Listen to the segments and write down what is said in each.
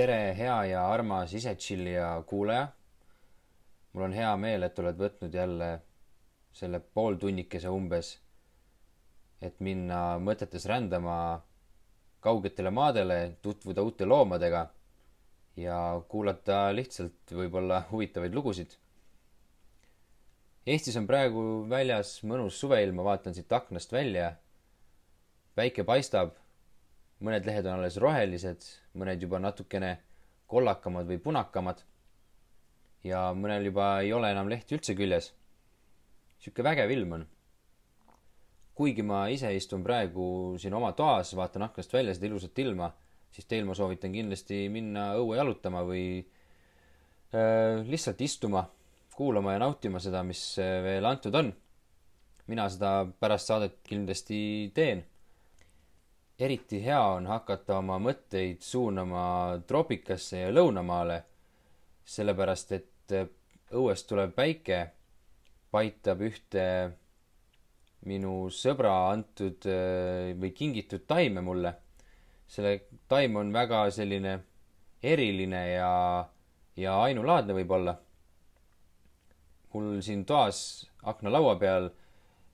tere, hea ja armas ise tšillija kuulaja. mul on hea meel, et oled võtnud jälle selle pooltunnikese umbes, et minna mõtetes rändama kaugetele maadele, tutvuda uute loomadega ja kuulata lihtsalt võib-olla huvitavaid lugusid. Eestis on praegu väljas mõnus suveilm, ma vaatan siit aknast välja. päike paistab, mõned lehed on alles rohelised, mõned juba natukene kollakamad või punakamad. ja mõnel juba ei ole enam lehti üldse küljes. sihuke vägev ilm on. kuigi ma ise istun praegu siin oma toas, vaatan aknast välja seda ilusat ilma, siis teil ma soovitan kindlasti minna õue jalutama või äh, lihtsalt istuma, kuulama ja nautima seda, mis veel antud on. mina seda pärast saadet kindlasti teen eriti hea on hakata oma mõtteid suunama troopikasse ja lõunamaale, sellepärast et õuest tulev päike paitab ühte minu sõbra antud või kingitud taime mulle. selle taim on väga selline eriline ja, ja ainulaadne võib-olla. Mul siin toas aknalaua peal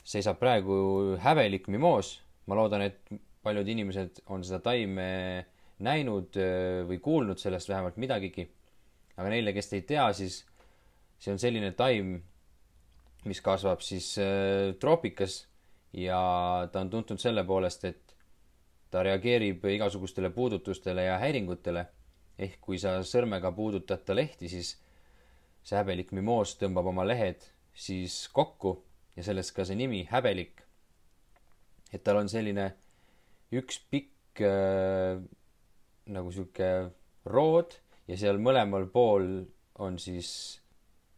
seisab praegu häbelik mimoos. ma loodan, et paljud inimesed on seda taime näinud äh, või kuulnud sellest vähemalt midagigi. aga neile, kes ei tea, siis see on selline taim, mis kasvab siis äh, troopikas ja ta on tuntud selle poolest, et ta reageerib igasugustele puudutustele ja häiringutele. ehk kui sa sõrmega puudutad ta lehti, siis see häbelik mimoos tõmbab oma lehed siis kokku ja sellest ka see nimi, häbelik. et tal on selline üks pikk äh, nagu sihuke rood ja seal mõlemal pool on siis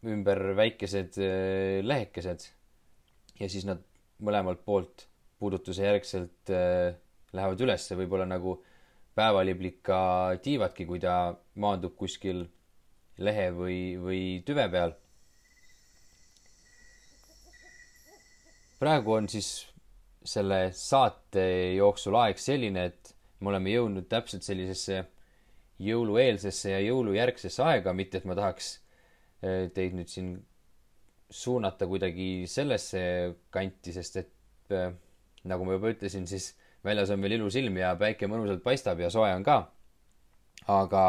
ümber väikesed äh, lehekesed. ja siis nad mõlemalt poolt puudutuse järgselt äh, lähevad ülesse, võib-olla nagu päevaliblika tiivadki, kui ta maandub kuskil lehe või, või tüve peal. praegu on siis selle saate jooksul aeg selline, et me oleme jõudnud täpselt sellisesse jõulueelsesse ja jõulujärgsesse aega, mitte et ma tahaks eh, teid nüüd siin suunata kuidagi sellesse kanti, sest et eh, nagu ma juba ütlesin, siis väljas on veel ilus ilm ja päike mõnusalt paistab ja soe on ka. aga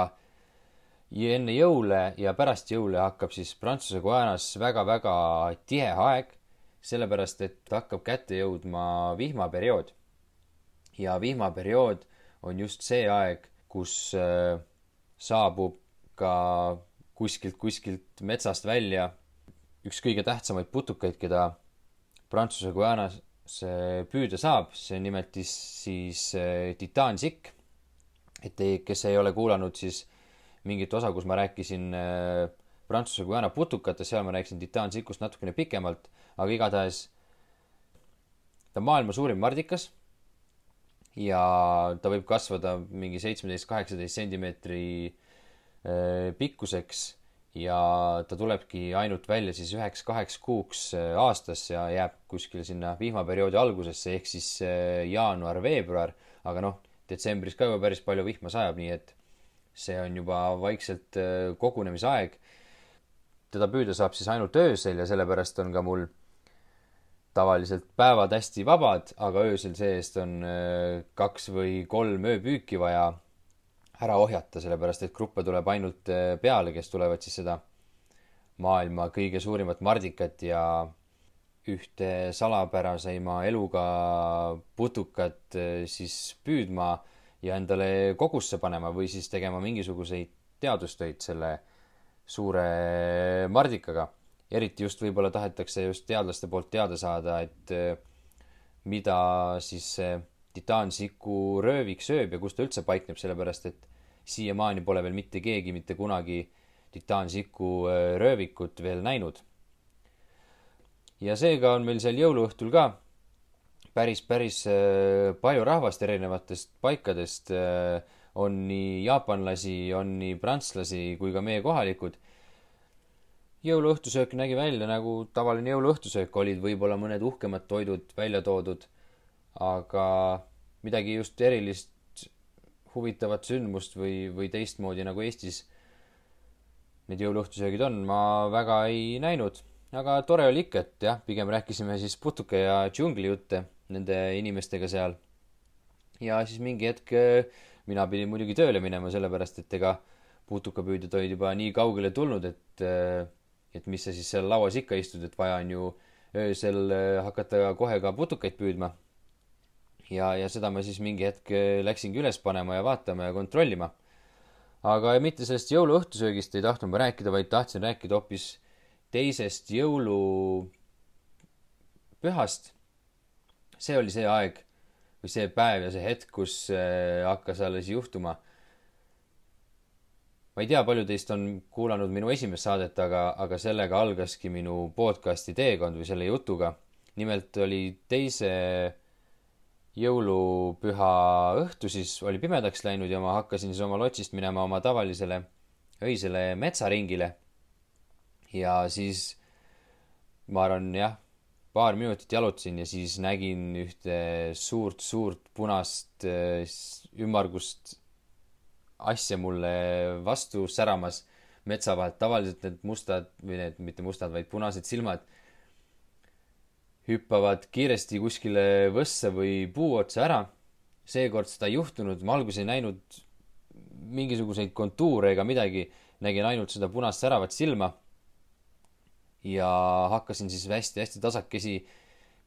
ja enne jõule ja pärast jõule hakkab siis Prantsuse Guajanas väga-väga tihe aeg sellepärast et hakkab kätte jõudma vihmaperiood. ja vihmaperiood on just see aeg, kus äh, saabub ka kuskilt, kuskilt metsast välja üks kõige tähtsamaid putukaid, keda Prantsuse Guajanas püüda saab, see nimelt siis äh, titaansikk. et te, kes ei ole kuulanud, siis mingit osa, kus ma rääkisin äh, Prantsuse Guyana putukatest, seal ma rääkisin titaansikust natukene pikemalt, aga igatahes ta on maailma suurim mardikas ja ta võib kasvada mingi seitsmeteist, kaheksateist sentimeetri äh, pikkuseks ja ta tulebki ainult välja siis üheks-kaheks kuuks äh, aastas ja jääb kuskil sinna vihmaperioodi algusesse ehk siis jaanuar-veebruar, aga noh, detsembris ka juba päris palju vihma sajab, nii et see on juba vaikselt kogunemisaeg. Teda püüda saab siis ainult öösel ja sellepärast on ka mul tavaliselt päevad hästi vabad, aga öösel see-eest on äh, kaks või kolm ööpüüki vaja ära ohjata, sellepärast et gruppe tuleb ainult äh, peale, kes tulevad siis seda maailma kõige suurimat mardikat ja ühte salapäraseima eluga putukat äh, siis püüdma ja endale kogusse panema või siis tegema mingisuguseid teadustöid selle suure mardikaga. eriti just võib-olla tahetakse just teadlaste poolt teada saada, et eh, mida siis see titaansiku röövik sööb ja kus ta üldse paikneb, sellepärast et siiamaani pole veel mitte keegi mitte kunagi titaansiku eh, röövikut veel näinud. ja seega on meil seal jõuluõhtul ka päris, päris eh, palju rahvast erinevatest paikadest on nii jaapanlasi, on nii prantslasi kui ka meie kohalikud. jõuluõhtusöök nägi välja nagu tavaline jõuluõhtusöök, olid võib-olla mõned uhkemad toidud välja toodud, aga midagi just erilist huvitavat sündmust või, või teistmoodi nagu Eestis need jõuluõhtusöögid on, ma väga ei näinud. aga tore oli ikka, et jah, pigem rääkisime siis putuka ja džungli jutte nende inimestega seal. ja siis mingi hetk äh, mina pidin muidugi tööle minema, sellepärast et ega putukapüüdjad olid juba nii kaugele tulnud, et, äh, et mis sa siis seal lauas ikka istud, et vaja on ju öösel äh, hakata kohe ka putukaid püüdma ja, ja seda ma siis mingi hetk läksingi üles panema ja vaatama ja kontrollima. aga mitte sellest jõuluõhtusöögist ei tahtnud ma rääkida, vaid tahtsin rääkida hoopis teisest jõulupühast. See oli see aeg või see päev ja see hetk, kus eh, hakkas alles juhtuma. ma ei tea, palju teist on kuulanud minu esimest saadet, aga, aga sellega algaski minu podcasti teekond või selle jutuga. nimelt oli teise jõulupüha õhtu siis oli pimedaks läinud ja ma hakkasin siis oma lotsist minema oma tavalisele öisele metsaringile. ja siis ma arvan jah, paar minutit jalutasin ja siis nägin ühte suurt-suurt punast äh, ümmargust asja mulle vastu säramas metsa vahelt. tavaliselt need mustad või need, mitte mustad, vaid punased silmad hüppavad kiiresti kuskile võssa või puu otsa ära. seekord seda ei juhtunud, ma alguses ei näinud mingisuguseid kontuure ega midagi, nägin ainult seda punast säravat silma. Ja hakkasin siis hästi-hästi tasakesi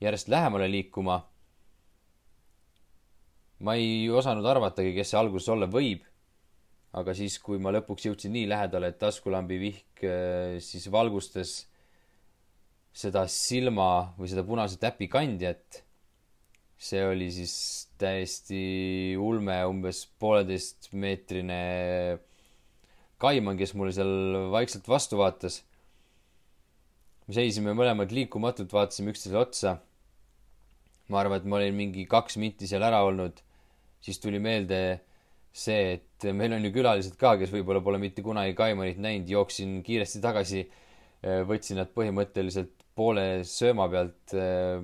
järjest lähemale liikuma. ma ei osanud arvatagi, kes see alguses olla võib. aga siis, kui ma lõpuks jõudsin nii lähedale, et taskulambi vihk äh, siis valgustas seda silma või seda punase täpi kandjat. see oli siis täiesti ulme, umbes pooleteistmeetrine kaiman, kes mulle seal vaikselt vastu vaatas. Me seisime mõlemad liikumatult, vaatasime üksteisele otsa. ma arvan, et ma olin mingi kaks minti seal ära olnud. siis tuli meelde see, et meil on ju külalised ka, kes võib-olla pole mitte kunagi kaimanit näinud, jooksin kiiresti tagasi, võtsin nad põhimõtteliselt poole sööma pealt äh,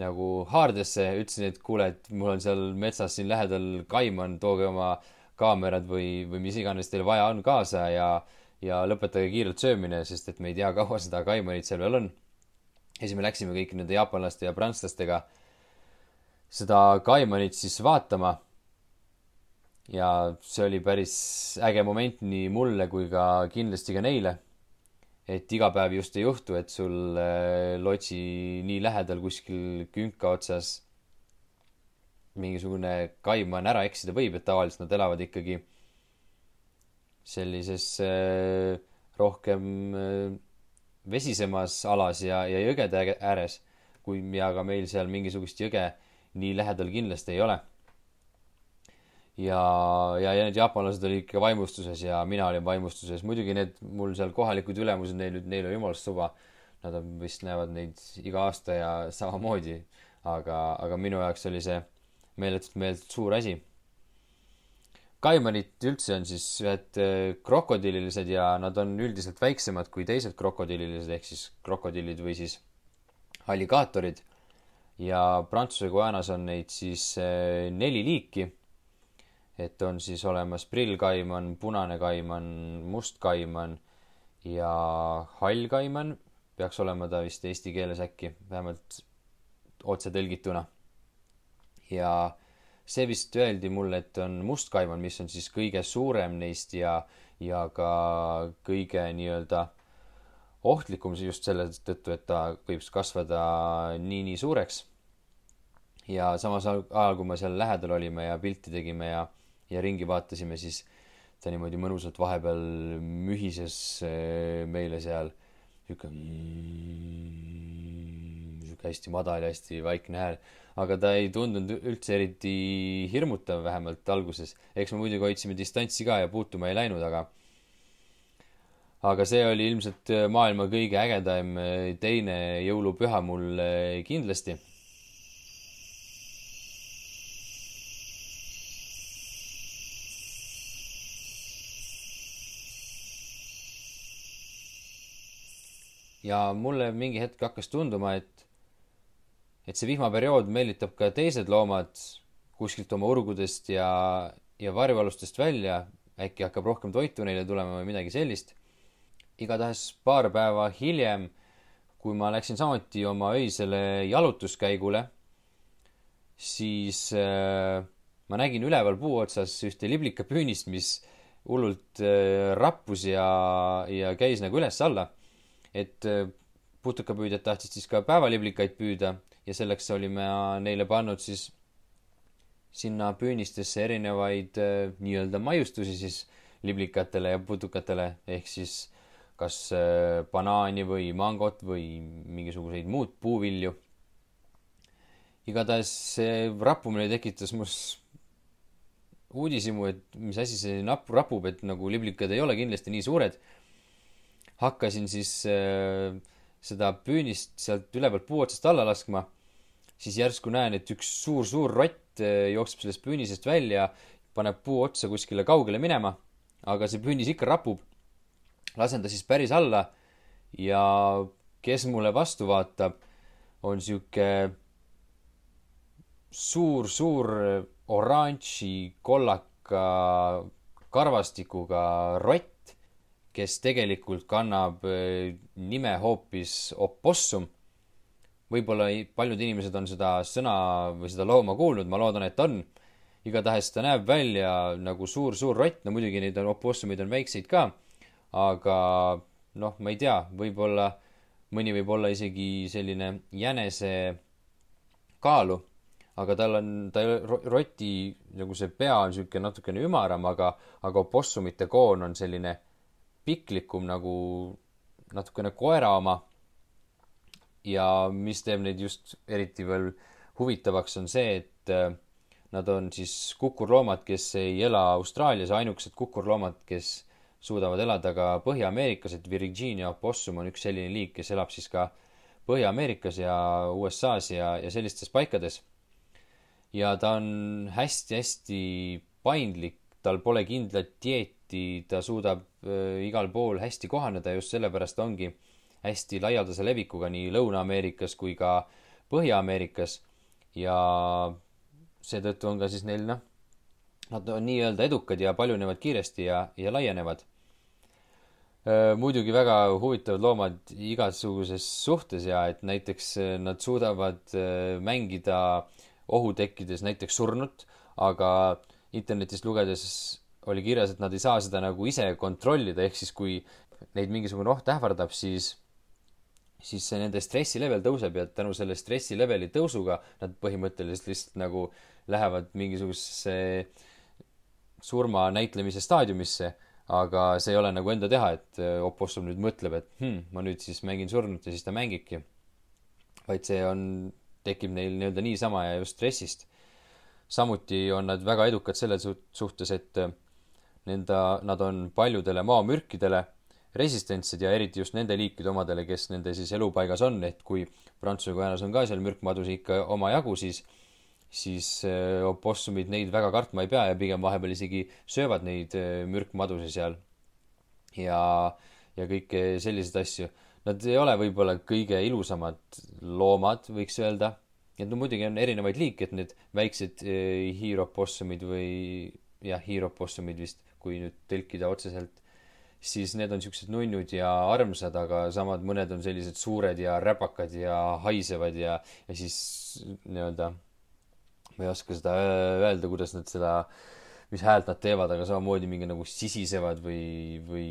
nagu haardesse, ütlesin, et kuule, et mul on seal metsas siin lähedal kaiman, tooge oma kaamerad või, või mis iganes teil vaja on kaasa ja, ja lõpetage kiirelt söömine, sest et me ei tea, kaua seda kaimanit seal veel on. ja siis me läksime kõik nende jaapanlaste ja prantslastega seda kaimanit siis vaatama. ja see oli päris äge moment nii mulle kui ka kindlasti ka neile et iga päev just ei juhtu, et sul äh, lotsi nii lähedal kuskil künka otsas mingisugune kaiman ära eksida võib, et tavaliselt nad elavad ikkagi sellises äh, rohkem äh, vesisemas alas ja, ja jõgede ääres, kui ja ka meil seal mingisugust jõge nii lähedal kindlasti ei ole ja, ja, ja need jaapanlased olid ikka vaimustuses ja mina olin vaimustuses. muidugi need mul seal kohalikud ülemused, neil, neil on jumalast suva. Nad on, vist näevad neid iga aasta ja samamoodi. aga, aga minu jaoks oli see meeletult, meeletult suur asi. Kaimanid üldse on siis ühed äh, krokodillilised ja nad on üldiselt väiksemad kui teised krokodillilised ehk siis krokodillid või siis alligaatorid. ja Prantsuse Guanas on neid siis äh, neli liiki et on siis olemas prillkaiman, punane kaiman, must kaiman ja hall kaiman, peaks olema ta vist eesti keeles äkki, vähemalt otsetõlgituna. ja see vist öeldi mulle, et on must kaiman, mis on siis kõige suurem neist ja, ja ka kõige nii-öelda ohtlikum just selle tõttu, et ta võib kasvada nii-nii suureks. ja samas ajal, kui me seal lähedal olime ja pilti tegime ja ja ringi vaatasime, siis ta niimoodi mõnusalt vahepeal mühises eh, meile seal sihuke mm, sihuke hästi madal ja hästi vaikne hääl. Aga ta ei tundunud üldse eriti hirmutav, vähemalt alguses. eks me muidugi hoidsime distantsi ka ja puutuma ei läinud, aga aga see oli ilmselt maailma kõige ägedam teine jõulupüha mul kindlasti ja mulle mingi hetk hakkas tunduma, et, et see vihmaperiood meelitab ka teised loomad kuskilt oma urgudest ja, ja varjualustest välja, äkki hakkab rohkem toitu neile tulema või midagi sellist. igatahes paar päeva hiljem, kui ma läksin samuti oma öisele jalutuskäigule, siis äh, ma nägin üleval puu otsas ühte liblikapüünist, mis hullult äh, rappus ja, ja käis nagu üles-alla. et äh, putukapüüdjad tahtsid siis ka päevaliblikaid püüda ja selleks olime neile pannud siis sinna püünistesse erinevaid äh, nii-öelda maiustusi siis liblikatele ja putukatele, ehk siis kas äh, banaani või mangot või mingisuguseid muud puuvilju. igatahes see rappumine tekitas mus uudishimu, et mis asi see napp rapub, et nagu liblikad ei ole kindlasti nii suured. hakkasin siis äh, seda püünist sealt ülevalt puu otsast alla laskma, siis järsku näen, et üks suur-suur rott eh, jookseb sellest püünisest välja, paneb puu otsa kuskile kaugele minema, aga see püünis ikka rapub. lasen ta siis päris alla ja kes mulle vastu vaatab, on sihuke suur-suur oranži kollaka karvastikuga rott, kes tegelikult kannab eh, nime hoopis opossum võib-olla paljud inimesed on seda sõna või seda looma kuulnud, ma loodan, et on. igatahes ta näeb välja nagu suur-suur rott, no muidugi neid on, opossumeid on väikseid ka, aga noh, ma ei tea, võib-olla mõni võib olla isegi selline jänese kaalu, aga tal on, ta roti nagu see pea on niisugune natukene ümaram, aga, aga opossumite koon on selline piklikum nagu natukene koera oma ja mis teeb neid just eriti veel huvitavaks, on see, et äh, nad on siis kukurloomad, kes ei ela Austraalias, ainukesed kukurloomad, kes suudavad elada ka Põhja-Ameerikas, et Virginia opossum on üks selline liik, kes elab siis ka Põhja-Ameerikas ja USA-s ja, ja sellistes paikades. ja ta on hästi-hästi paindlik, tal pole kindlat dieeti, ta suudab igal pool hästi kohaneda, just sellepärast ongi äh, hästi laialdase levikuga nii Lõuna-Ameerikas kui ka Põhja-Ameerikas ja seetõttu on ka siis neil noh, nad on nii-öelda edukad ja paljunevad kiiresti ja, ja laienevad. muidugi väga huvitavad loomad igasuguses suhtes ja et näiteks nad suudavad mängida ohu tekkides näiteks surnut, aga internetist lugedes oli kirjas, et nad ei saa seda nagu ise kontrollida, ehk siis kui neid mingisugune oht ähvardab, siis siis see nende stressi level tõuseb ja tänu selle stressi leveli tõusuga nad põhimõtteliselt lihtsalt nagu lähevad mingisugusesse surma näitlemise staadiumisse, aga see ei ole nagu enda teha, et äh, opossum nüüd mõtleb, et hm, ma nüüd siis mängin surnut ja siis ta mängibki. vaid see on, tekib neil nii-öelda niisama ja just stressist. samuti on nad väga edukad selles suhtes, et äh, nenda, nad on paljudele maamürkidele resistentsed ja eriti just nende liikide omadele, kes nende siis elupaigas on, et kui Prantsuse Guajanas on ka seal mürkmadusid ikka omajagu, siis siis äh, opossumid neid väga kartma ei pea ja pigem vahepeal isegi söövad neid äh, mürkmadusid seal. ja, ja kõike selliseid asju. Nad ei ole võib-olla kõige ilusamad loomad, võiks öelda. et no muidugi on erinevaid liike, et need väiksed äh, hiiropossumid või jah, hiiropossumid vist, kui nüüd tõlkida otseselt siis need on niisugused nunnud ja armsad, aga samad mõned on sellised suured ja räpakad ja haisevad ja, ja siis nii-öelda ma ei oska seda öelda, kuidas nad seda, mis häält nad teevad, aga samamoodi mingi nagu sisisevad või, või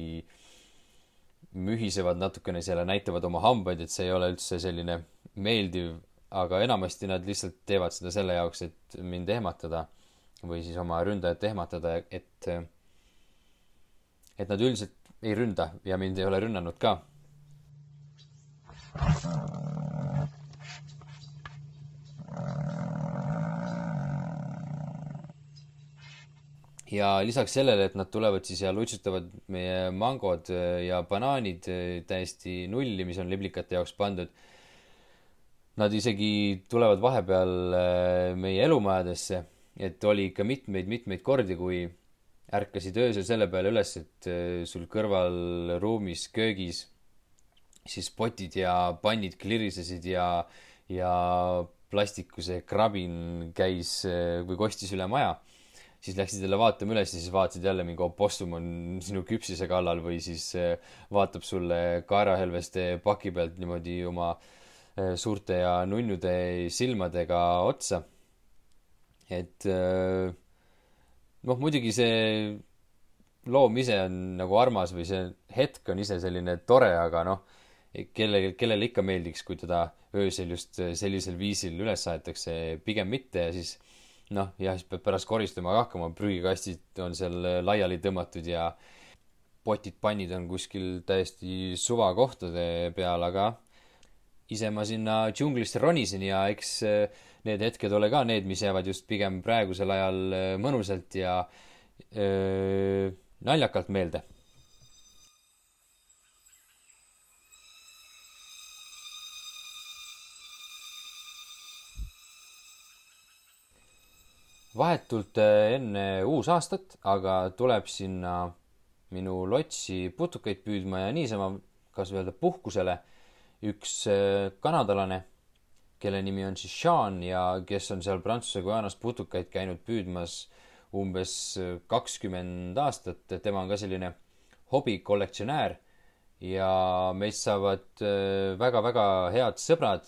mühisevad natukene seal ja näitavad oma hambaid, et see ei ole üldse selline meeldiv, aga enamasti nad lihtsalt teevad seda selle jaoks, et mind ehmatada või siis oma ründajat ehmatada, et et nad üldiselt ei ründa ja mind ei ole rünnanud ka. ja lisaks sellele, et nad tulevad siis ja lutsutavad meie mangod ja banaanid täiesti nulli, mis on liblikate jaoks pandud. Nad isegi tulevad vahepeal äh, meie elumajadesse, et oli ikka mitmeid-mitmeid kordi, kui ärkasid öösel selle peale üles, et äh, sul kõrval ruumis köögis siis potid ja pannid klirisesid ja, ja plastikuse krabin käis või kostis üle maja. siis läksid jälle vaatama üles ja siis vaatasid jälle mingi opossum on sinu küpsise kallal või siis vaatab sulle kaerahelveste paki pealt niimoodi oma suurte ja nunnude silmadega otsa. et noh, muidugi see loom ise on nagu armas või see hetk on ise selline tore, aga noh, kelle, kellele ikka meeldiks, kui teda öösel just sellisel viisil üles aetakse, pigem mitte. Ja siis noh, jah, siis peab pärast koristama ka hakkama, prügikastid on seal laiali tõmmatud ja potid-pannid on kuskil täiesti suvakohtade peal, aga ise ma sinna džunglisse ronisin ja eks need hetked ole ka need, mis jäävad just pigem praegusel ajal mõnusalt ja öö, naljakalt meelde. vahetult enne uusaastat aga tuleb sinna minu lotsi putukaid püüdma ja niisama, kas öelda puhkusele, üks äh, kanadalane, kelle nimi on siis Sean ja kes on seal Prantsuse Guajanas putukaid käinud püüdmas umbes kakskümmend aastat, tema on ka selline hobikollektsionäär ja meist saavad väga-väga äh, head sõbrad.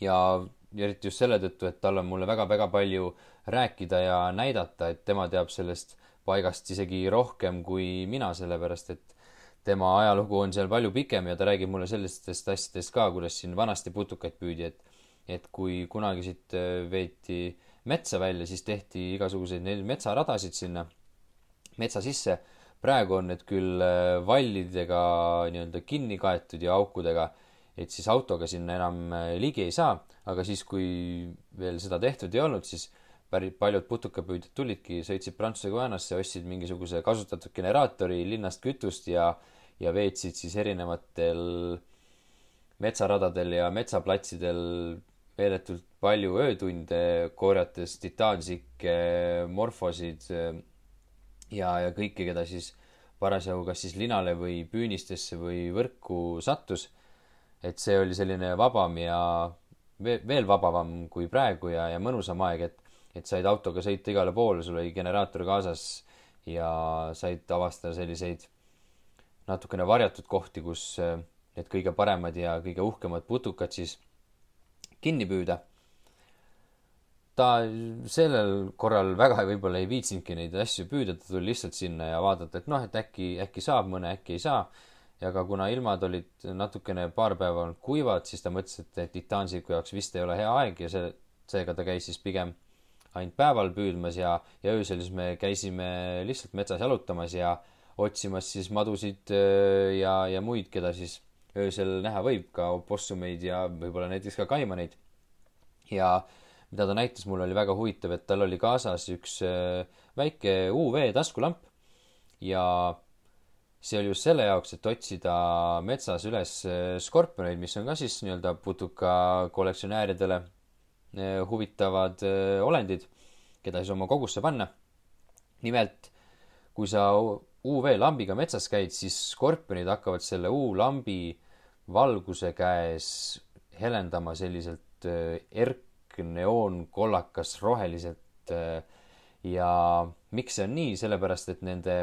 ja eriti just selle tõttu, et tal on mulle väga-väga palju rääkida ja näidata, et tema teab sellest paigast isegi rohkem kui mina, sellepärast et tema ajalugu on seal palju pikem ja ta räägib mulle sellistest asjadest ka, kuidas siin vanasti putukaid püüdi, et et kui kunagi siit äh, veeti metsa välja, siis tehti igasuguseid neid metsaradasid sinna metsa sisse. praegu on need küll äh, vallidega nii-öelda kinni kaetud ja aukudega, et siis autoga sinna enam äh, ligi ei saa, aga siis, kui veel seda tehtud ei olnud, siis päris paljud putukapüüdjad tulidki, sõitsid Prantsuse Guajanasse, ostsid mingisuguse kasutatud generaatori, linnast kütust ja, ja veetsid siis erinevatel metsaradadel ja metsaplatsidel meeletult palju öötunde, korjates titaansikke, morfosid ja, ja kõike, keda siis parasjagu kas siis linale või püünistesse või võrku sattus. et see oli selline vabam ja veel vabavam kui praegu ja, ja mõnusam aeg, et, et said autoga sõita igale poole, sul oli generaator kaasas ja said avastada selliseid natukene varjatud kohti, kus need kõige paremad ja kõige uhkemad putukad siis kinni püüda. ta sellel korral väga võib-olla ei viitsinudki neid asju püüda, ta tuli lihtsalt sinna ja vaadata, et noh, et äkki, äkki saab mõne, äkki ei saa. ja ka kuna ilmad olid natukene paar päeva olnud kuivad, siis ta mõtles, et titaansiku jaoks vist ei ole hea aeg ja see, seega ta käis siis pigem ainult päeval püüdmas ja, ja öösel siis me käisime lihtsalt metsas jalutamas ja otsimas siis madusid äh, ja, ja muid, keda siis öösel näha võib, ka opossumeid ja võib-olla näiteks ka kaimaneid. ja mida ta näitas mulle, oli väga huvitav, et tal oli kaasas üks äh, väike UV taskulamp ja see oli just selle jaoks, et otsida metsas üles äh, skorpioneid, mis on ka siis nii-öelda putuka kollektsionääridele huvitavad olendid, keda siis oma kogusse panna. nimelt, kui sa UV-lambiga metsas käid, siis skorpionid hakkavad selle U-lambi valguse käes helendama selliselt äh, erkneoonkollakas roheliselt. Äh, ja miks see on nii, sellepärast et nende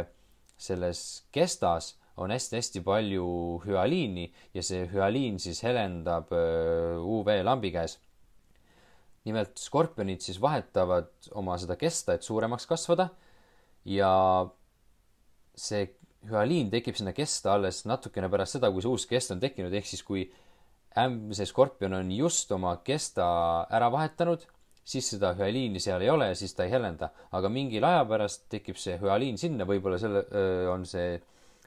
selles kestas on hästi-hästi palju hüaliini ja see hüaliin siis helendab äh, UV-lambi käes. nimelt skorpionid siis vahetavad oma seda kesta, et suuremaks kasvada ja see hüaliin tekib sinna kesta alles natukene pärast seda, kui see uus kest on tekkinud, ehk siis kui ämm, see skorpion on just oma kesta ära vahetanud, siis seda hüaliini seal ei ole ja siis ta ei helenda. aga mingil aja pärast tekib see hüaliin sinna, võib-olla selle, on see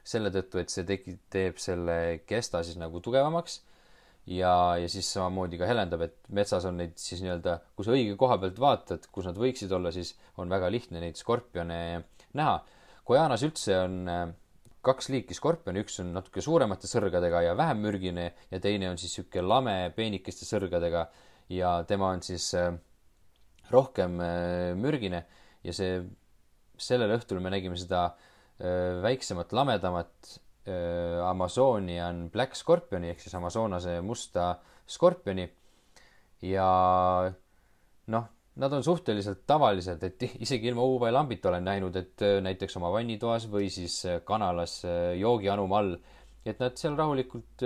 selle tõttu, et see tegi, teeb selle kesta siis nagu tugevamaks ja, ja siis samamoodi ka helendab, et metsas on neid siis nii-öelda, kui sa õige koha pealt vaatad, kus nad võiksid olla, siis on väga lihtne neid skorpione näha Guajanas üldse on äh, kaks liiki skorpioni, üks on natuke suuremate sõrgadega ja vähem mürgine ja teine on siis niisugune lame peenikeste sõrgadega ja tema on siis äh, rohkem äh, mürgine ja see, sellel õhtul me nägime seda väiksemat, lamedamat Amazonian Black Scorpioni ehk siis Amazonase musta skorpioni ja noh, nad on suhteliselt tavalised, et isegi ilma UV-lambita olen näinud, et äh, näiteks oma vannitoas või siis äh, kanalas äh, joogianuma all, et nad seal rahulikult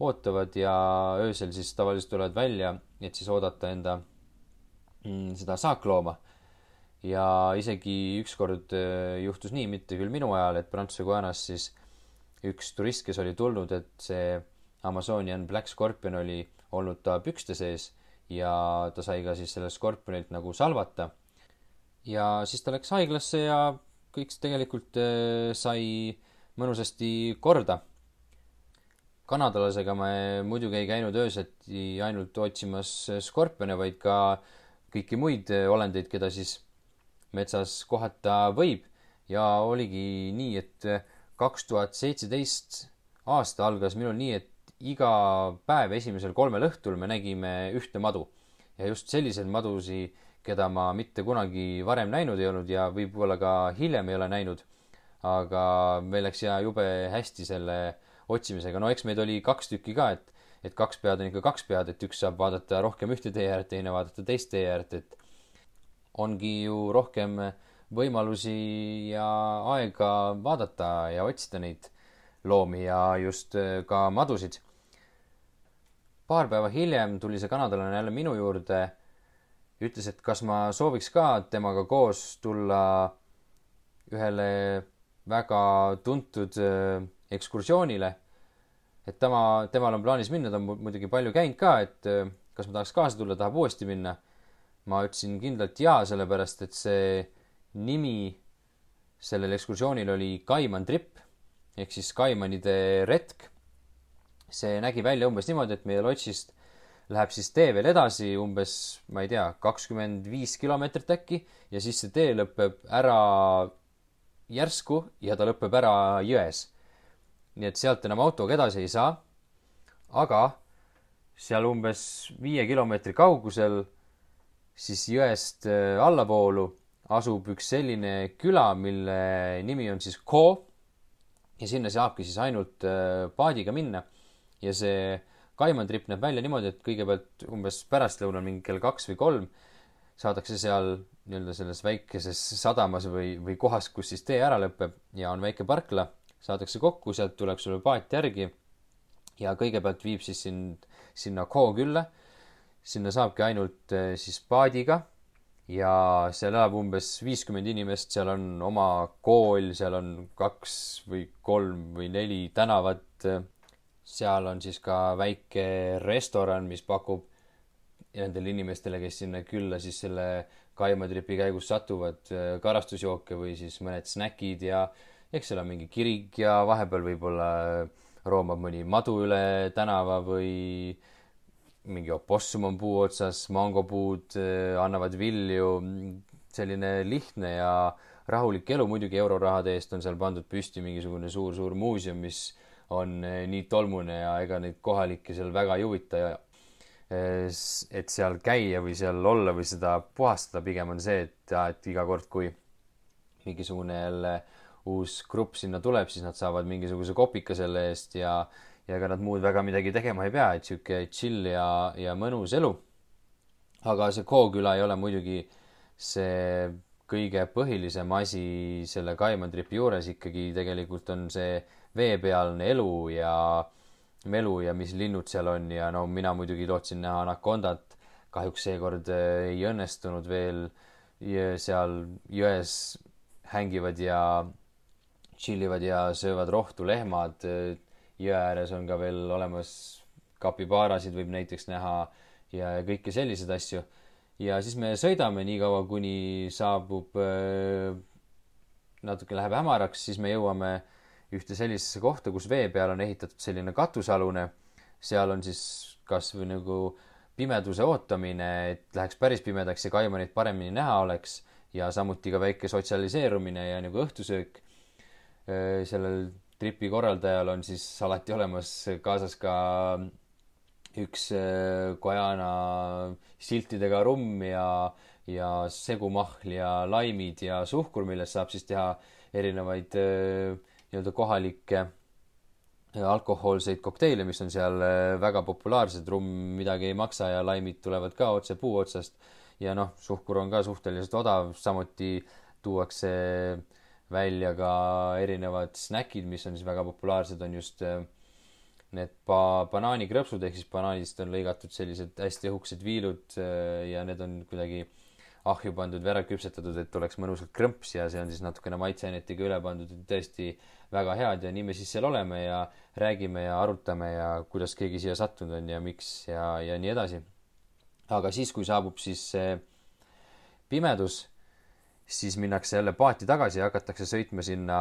ootavad ja öösel siis tavaliselt tulevad välja, et siis oodata enda mm, seda saaklooma. ja isegi ükskord juhtus nii, mitte küll minu ajal, et Prantsuse Guanas siis üks turist, kes oli tulnud, et see Amazonian Black Scorpion oli olnud ta pükste sees ja ta sai ka siis sellest skorpionilt nagu salvata. ja siis ta läks haiglasse ja kõik tegelikult äh, sai mõnusasti korda. kanadalasega me muidugi ei käinud öösiti ainult otsimas skorpione, vaid ka kõiki muid äh, olendeid, keda siis metsas kohata võib. ja oligi nii, et äh, kaks tuhat seitseteist aasta algas minul nii, et iga päev esimesel kolmel õhtul me nägime ühte madu. ja just selliseid madusi, keda ma mitte kunagi varem näinud ei olnud ja võib-olla ka hiljem ei ole näinud. aga meil läks ja jube hästi selle otsimisega, no eks meid oli kaks tükki ka, et, et kaks pead on ikka kaks pead, et üks saab vaadata rohkem ühte tee äärt, teine vaadata teist tee äärt, et ongi ju rohkem võimalusi ja aega vaadata ja otsida neid loomi ja just ka madusid paar päeva hiljem tuli see kanadalane jälle minu juurde, ütles, et kas ma sooviks ka temaga koos tulla ühele väga tuntud äh, ekskursioonile. et tema, temal on plaanis minna, ta on muidugi palju käinud ka, et äh, kas ma tahaks kaasa tulla, tahab uuesti minna. ma ütlesin kindlalt jaa, sellepärast et see nimi sellel ekskursioonil oli Kaiman Trip ehk siis Kaimanide retk see nägi välja umbes niimoodi, et meie lotsist läheb siis tee veel edasi umbes, ma ei tea, kakskümmend viis kilomeetrit äkki ja siis see tee lõpeb ära järsku ja ta lõpeb ära jões. nii et sealt enam autoga edasi ei saa. aga seal umbes viie kilomeetri kaugusel siis jõest äh, allavoolu asub üks selline küla, mille nimi on siis Ko. ja sinna saabki siis ainult äh, paadiga minna ja see Kaiman trip näeb välja niimoodi, et kõigepealt umbes pärastlõunal mingi kell kaks või kolm saadakse seal nii-öelda selles väikeses sadamas või, või kohas, kus siis tee ära lõpeb ja on väike parkla, saadakse kokku, sealt tuleb sulle paat järgi ja kõigepealt viib siis sind sinna Koo külla. sinna saabki ainult eh, siis paadiga ja seal elab umbes viiskümmend inimest, seal on oma kool, seal on kaks või kolm või neli tänavat seal on siis ka väike restoran, mis pakub nendele inimestele, kes sinna külla siis selle kaimatripi käigus satuvad, äh, karastusjooke või siis mõned snäkid ja eks seal on mingi kirik ja vahepeal võib-olla roomab mõni madu üle tänava või mingi opossum on puu otsas, mangopuud äh, annavad vilju. selline lihtne ja rahulik elu, muidugi eurorahade eest on seal pandud püsti mingisugune suur-suur muuseum, mis on eh, nii tolmune ja ega neid kohalikke seal väga ei huvita ja eh, et seal käia või seal olla või seda puhastada, pigem on see, et, et iga kord, kui mingisugune jälle uus grupp sinna tuleb, siis nad saavad mingisuguse kopika selle eest ja, ja ega nad muud väga midagi tegema ei pea, et sihuke chill ja, ja mõnus elu. aga see Kooküla ei ole muidugi see kõige põhilisem asi selle Kaiman tripi juures ikkagi tegelikult on see veepealne elu ja melu ja mis linnud seal on ja no mina muidugi lootsin näha anakondat. kahjuks seekord eh, ei õnnestunud veel seal jões hängivad ja tšillivad ja söövad rohtu lehmad. jõe ääres on ka veel olemas kapibaarasid võib näiteks näha ja kõiki selliseid asju. ja siis me sõidame nii kaua, kuni saabub eh, natuke läheb hämaraks, siis me jõuame äh, ühte sellisesse kohta, kus vee peal on ehitatud selline katusealune. seal on siis kasvõi nagu pimeduse ootamine, et läheks päris pimedaks ja kaimanit paremini näha oleks ja samuti ka väike sotsialiseerumine ja nagu õhtusöök. sellel tripi korraldajal on siis alati olemas kaasas ka üks Guyana siltidega rumm ja, ja segumahl ja laimid ja suhkur, millest saab siis teha erinevaid äh, nii-öelda kohalikke alkohoolseid kokteile, mis on seal väga populaarsed, rumm midagi ei maksa ja laimid tulevad ka otse puu otsast. ja noh, suhkur on ka suhteliselt odav, samuti tuuakse välja ka erinevad snäkid, mis on siis väga populaarsed, on just need ba-, banaanikrõpsud, ehk siis banaanist on lõigatud sellised hästi õhukesed viilud ja need on kuidagi ahju pandud, ära küpsetatud, et oleks mõnusalt krõmps ja see on siis natukene maitseainetega üle pandud, tõesti väga head ja nii me siis seal oleme ja räägime ja arutame ja kuidas keegi siia sattunud on ja miks ja, ja nii edasi. aga siis, kui saabub siis see pimedus, siis minnakse jälle paati tagasi ja hakatakse sõitma sinna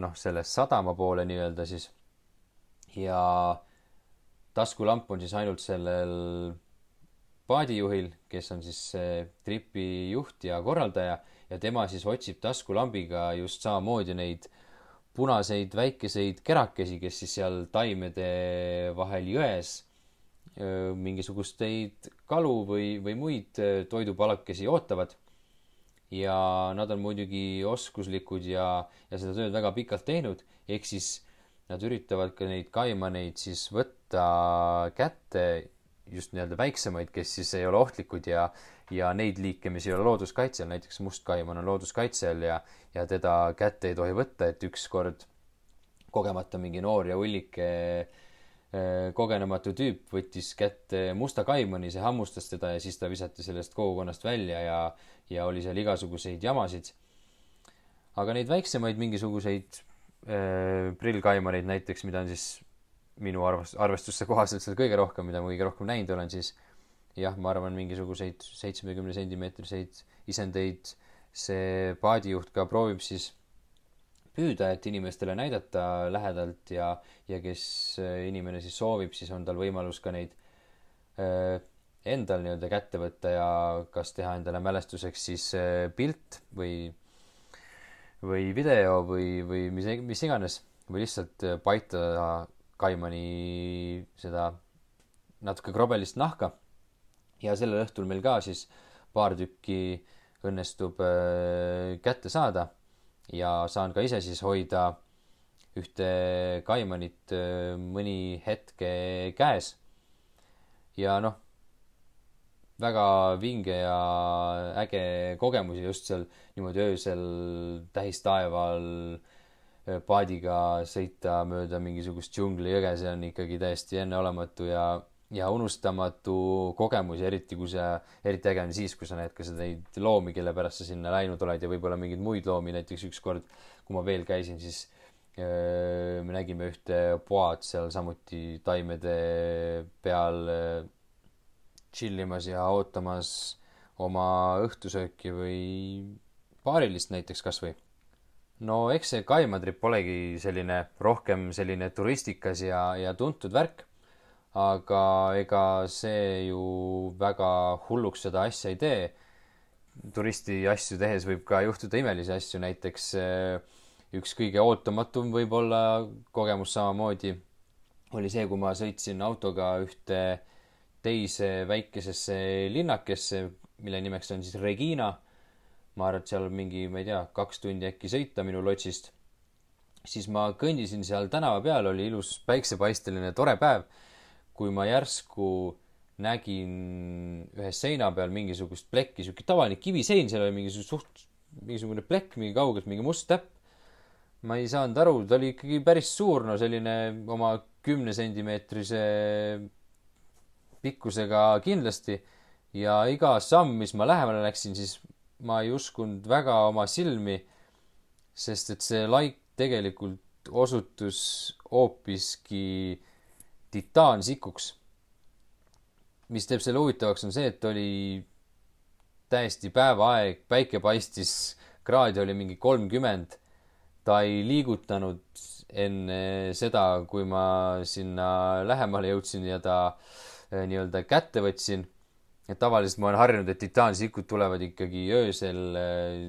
noh, selle sadama poole nii-öelda siis. ja taskulamp on siis ainult sellel paadijuhil, kes on siis tripi juht ja korraldaja ja tema siis otsib taskulambiga just samamoodi neid punaseid väikeseid kerakesi, kes siis seal taimede vahel jões mingisugusteid kalu või, või muid toidupalakesi ootavad. ja nad on muidugi oskuslikud ja, ja seda tööd väga pikalt teinud, ehk siis nad üritavad ka neid kaimaneid siis võtta kätte just nii-öelda väiksemaid, kes siis ei ole ohtlikud ja, ja neid liike, mis ei ole looduskaitse all, näiteks mustkaiman on looduskaitse all ja, ja teda kätte ei tohi võtta, et ükskord kogemata mingi noor ja hullike eh, kogenematu tüüp võttis kätte musta kaimani, see hammustas teda ja siis ta visati sellest kogukonnast välja ja, ja oli seal igasuguseid jamasid. aga neid väiksemaid mingisuguseid äh, prillkaimaneid näiteks, mida on siis minu arvest-, arvestuste kohaselt seal kõige rohkem, mida ma kõige rohkem näinud olen, siis jah, ma arvan, mingisuguseid seitsmekümne sentimeetriseid isendeid see paadijuht ka proovib siis püüda, et inimestele näidata lähedalt ja, ja kes äh, inimene siis soovib, siis on tal võimalus ka neid äh, endal nii-öelda kätte võtta ja kas teha endale mälestuseks siis äh, pilt või, või video või, või mis, mis iganes või lihtsalt paita kaimani seda natuke krobelist nahka. Ja sellel õhtul meil ka siis paar tükki õnnestub äh, kätte saada ja saan ka ise siis hoida ühte kaimanit äh, mõni hetke käes. ja noh, väga vinge ja äge kogemus just seal niimoodi öösel tähistaeval äh, paadiga sõita mööda mingisugust džunglijõge, see on ikkagi täiesti enneolematu ja, ja unustamatu kogemus ja eriti kui sa, eriti äge on siis, kui sa näed ka neid loomi, kelle pärast sa sinna läinud oled ja võib-olla mingeid muid loomi, näiteks ükskord, kui ma veel käisin, siis öö, me nägime ühte poad seal samuti taimede peal tšillimas ja ootamas oma õhtusööki või paarilist näiteks kasvõi no eks see Kaimatrip olegi selline rohkem selline turistikas ja, ja tuntud värk. Aga ega see ju väga hulluks seda asja ei tee. turisti asju tehes võib ka juhtuda imelisi asju, näiteks eh, üks kõige ootamatum võib-olla kogemus samamoodi oli see, kui ma sõitsin autoga ühte teise väikesesse linnakesse, mille nimeks on siis Regina ma arvan, et seal mingi, ma ei tea, kaks tundi äkki sõita minu lotsist. siis ma kõndisin seal tänava peal, oli ilus päiksepaisteline tore päev, kui ma järsku nägin ühe seina peal mingisugust plekki, sihuke tavaline kivisein, seal oli mingisugune suht, mingisugune plekk mingi kaugelt, mingi must täpp. ma ei saanud aru, ta oli ikkagi päris suur, no selline oma kümne sentimeetrise pikkusega kindlasti. ja iga samm, mis ma lähemale läksin, siis ma ei uskunud väga oma silmi, sest et see laik tegelikult osutus hoopiski titaansikuks. mis teeb selle huvitavaks, on see, et oli täiesti päevaaeg, päike paistis, kraadi oli mingi kolmkümmend. ta ei liigutanud enne seda, kui ma sinna lähemale jõudsin ja ta eh, nii-öelda kätte võtsin et tavaliselt ma olen harjunud, et titaansikud tulevad ikkagi öösel äh,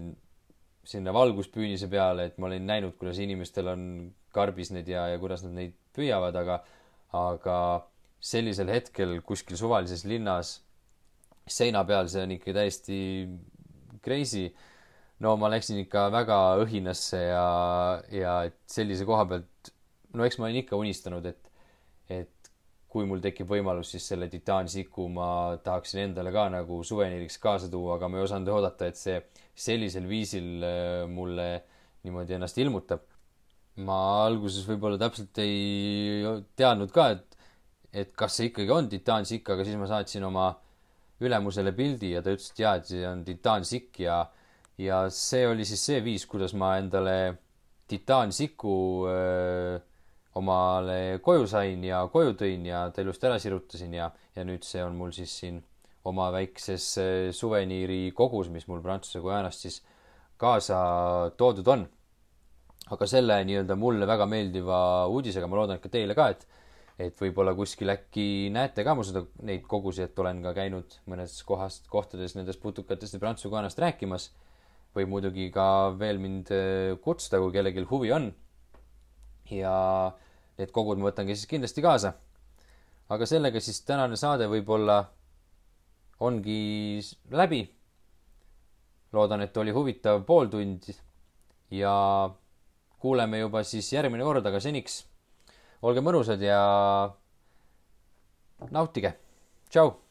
sinna valguspüünise peale, et ma olen näinud, kuidas inimestel on karbis need ja, ja kuidas nad neid püüavad, aga, aga sellisel hetkel kuskil suvalises linnas seina peal, see on ikka täiesti crazy. no ma läksin ikka väga õhinasse ja, ja et sellise koha pealt no eks ma olen ikka unistanud, et, et kui mul tekib võimalus, siis selle titaansiku ma tahaksin endale ka nagu suveniiriks kaasa tuua, aga ma ei osanud oodata, et see sellisel viisil äh, mulle niimoodi ennast ilmutab. Ma alguses võib-olla täpselt ei teadnud ka, et, et kas see ikkagi on titaansikk, aga siis ma saatsin oma ülemusele pildi ja ta ütles, et jaa, et see on titaansikk ja, ja see oli siis see viis, kuidas ma endale titaansiku öö, omale koju sain ja koju tõin ja ta ilusti ära sirutasin ja, ja nüüd see on mul siis siin oma väikses suveniiri kogus, mis mul Prantsuse Guyanast siis kaasa toodud on. Aga selle nii-öelda mulle väga meeldiva uudisega, ma loodan, et ka teile ka, et et võib-olla kuskil äkki näete ka mu seda, neid kogusi, et olen ka käinud mõnes kohast, kohtades nendest putukatest ja Prantsuse Guyanast rääkimas. võib muidugi ka veel mind kutsuda, kui kellelgi huvi on. ja need kogud ma võtangi siis kindlasti kaasa. aga sellega siis tänane saade võib-olla ongi läbi. loodan, et oli huvitav pooltund ja kuuleme juba siis järgmine kord, aga seniks olge mõnusad ja nautige. tšau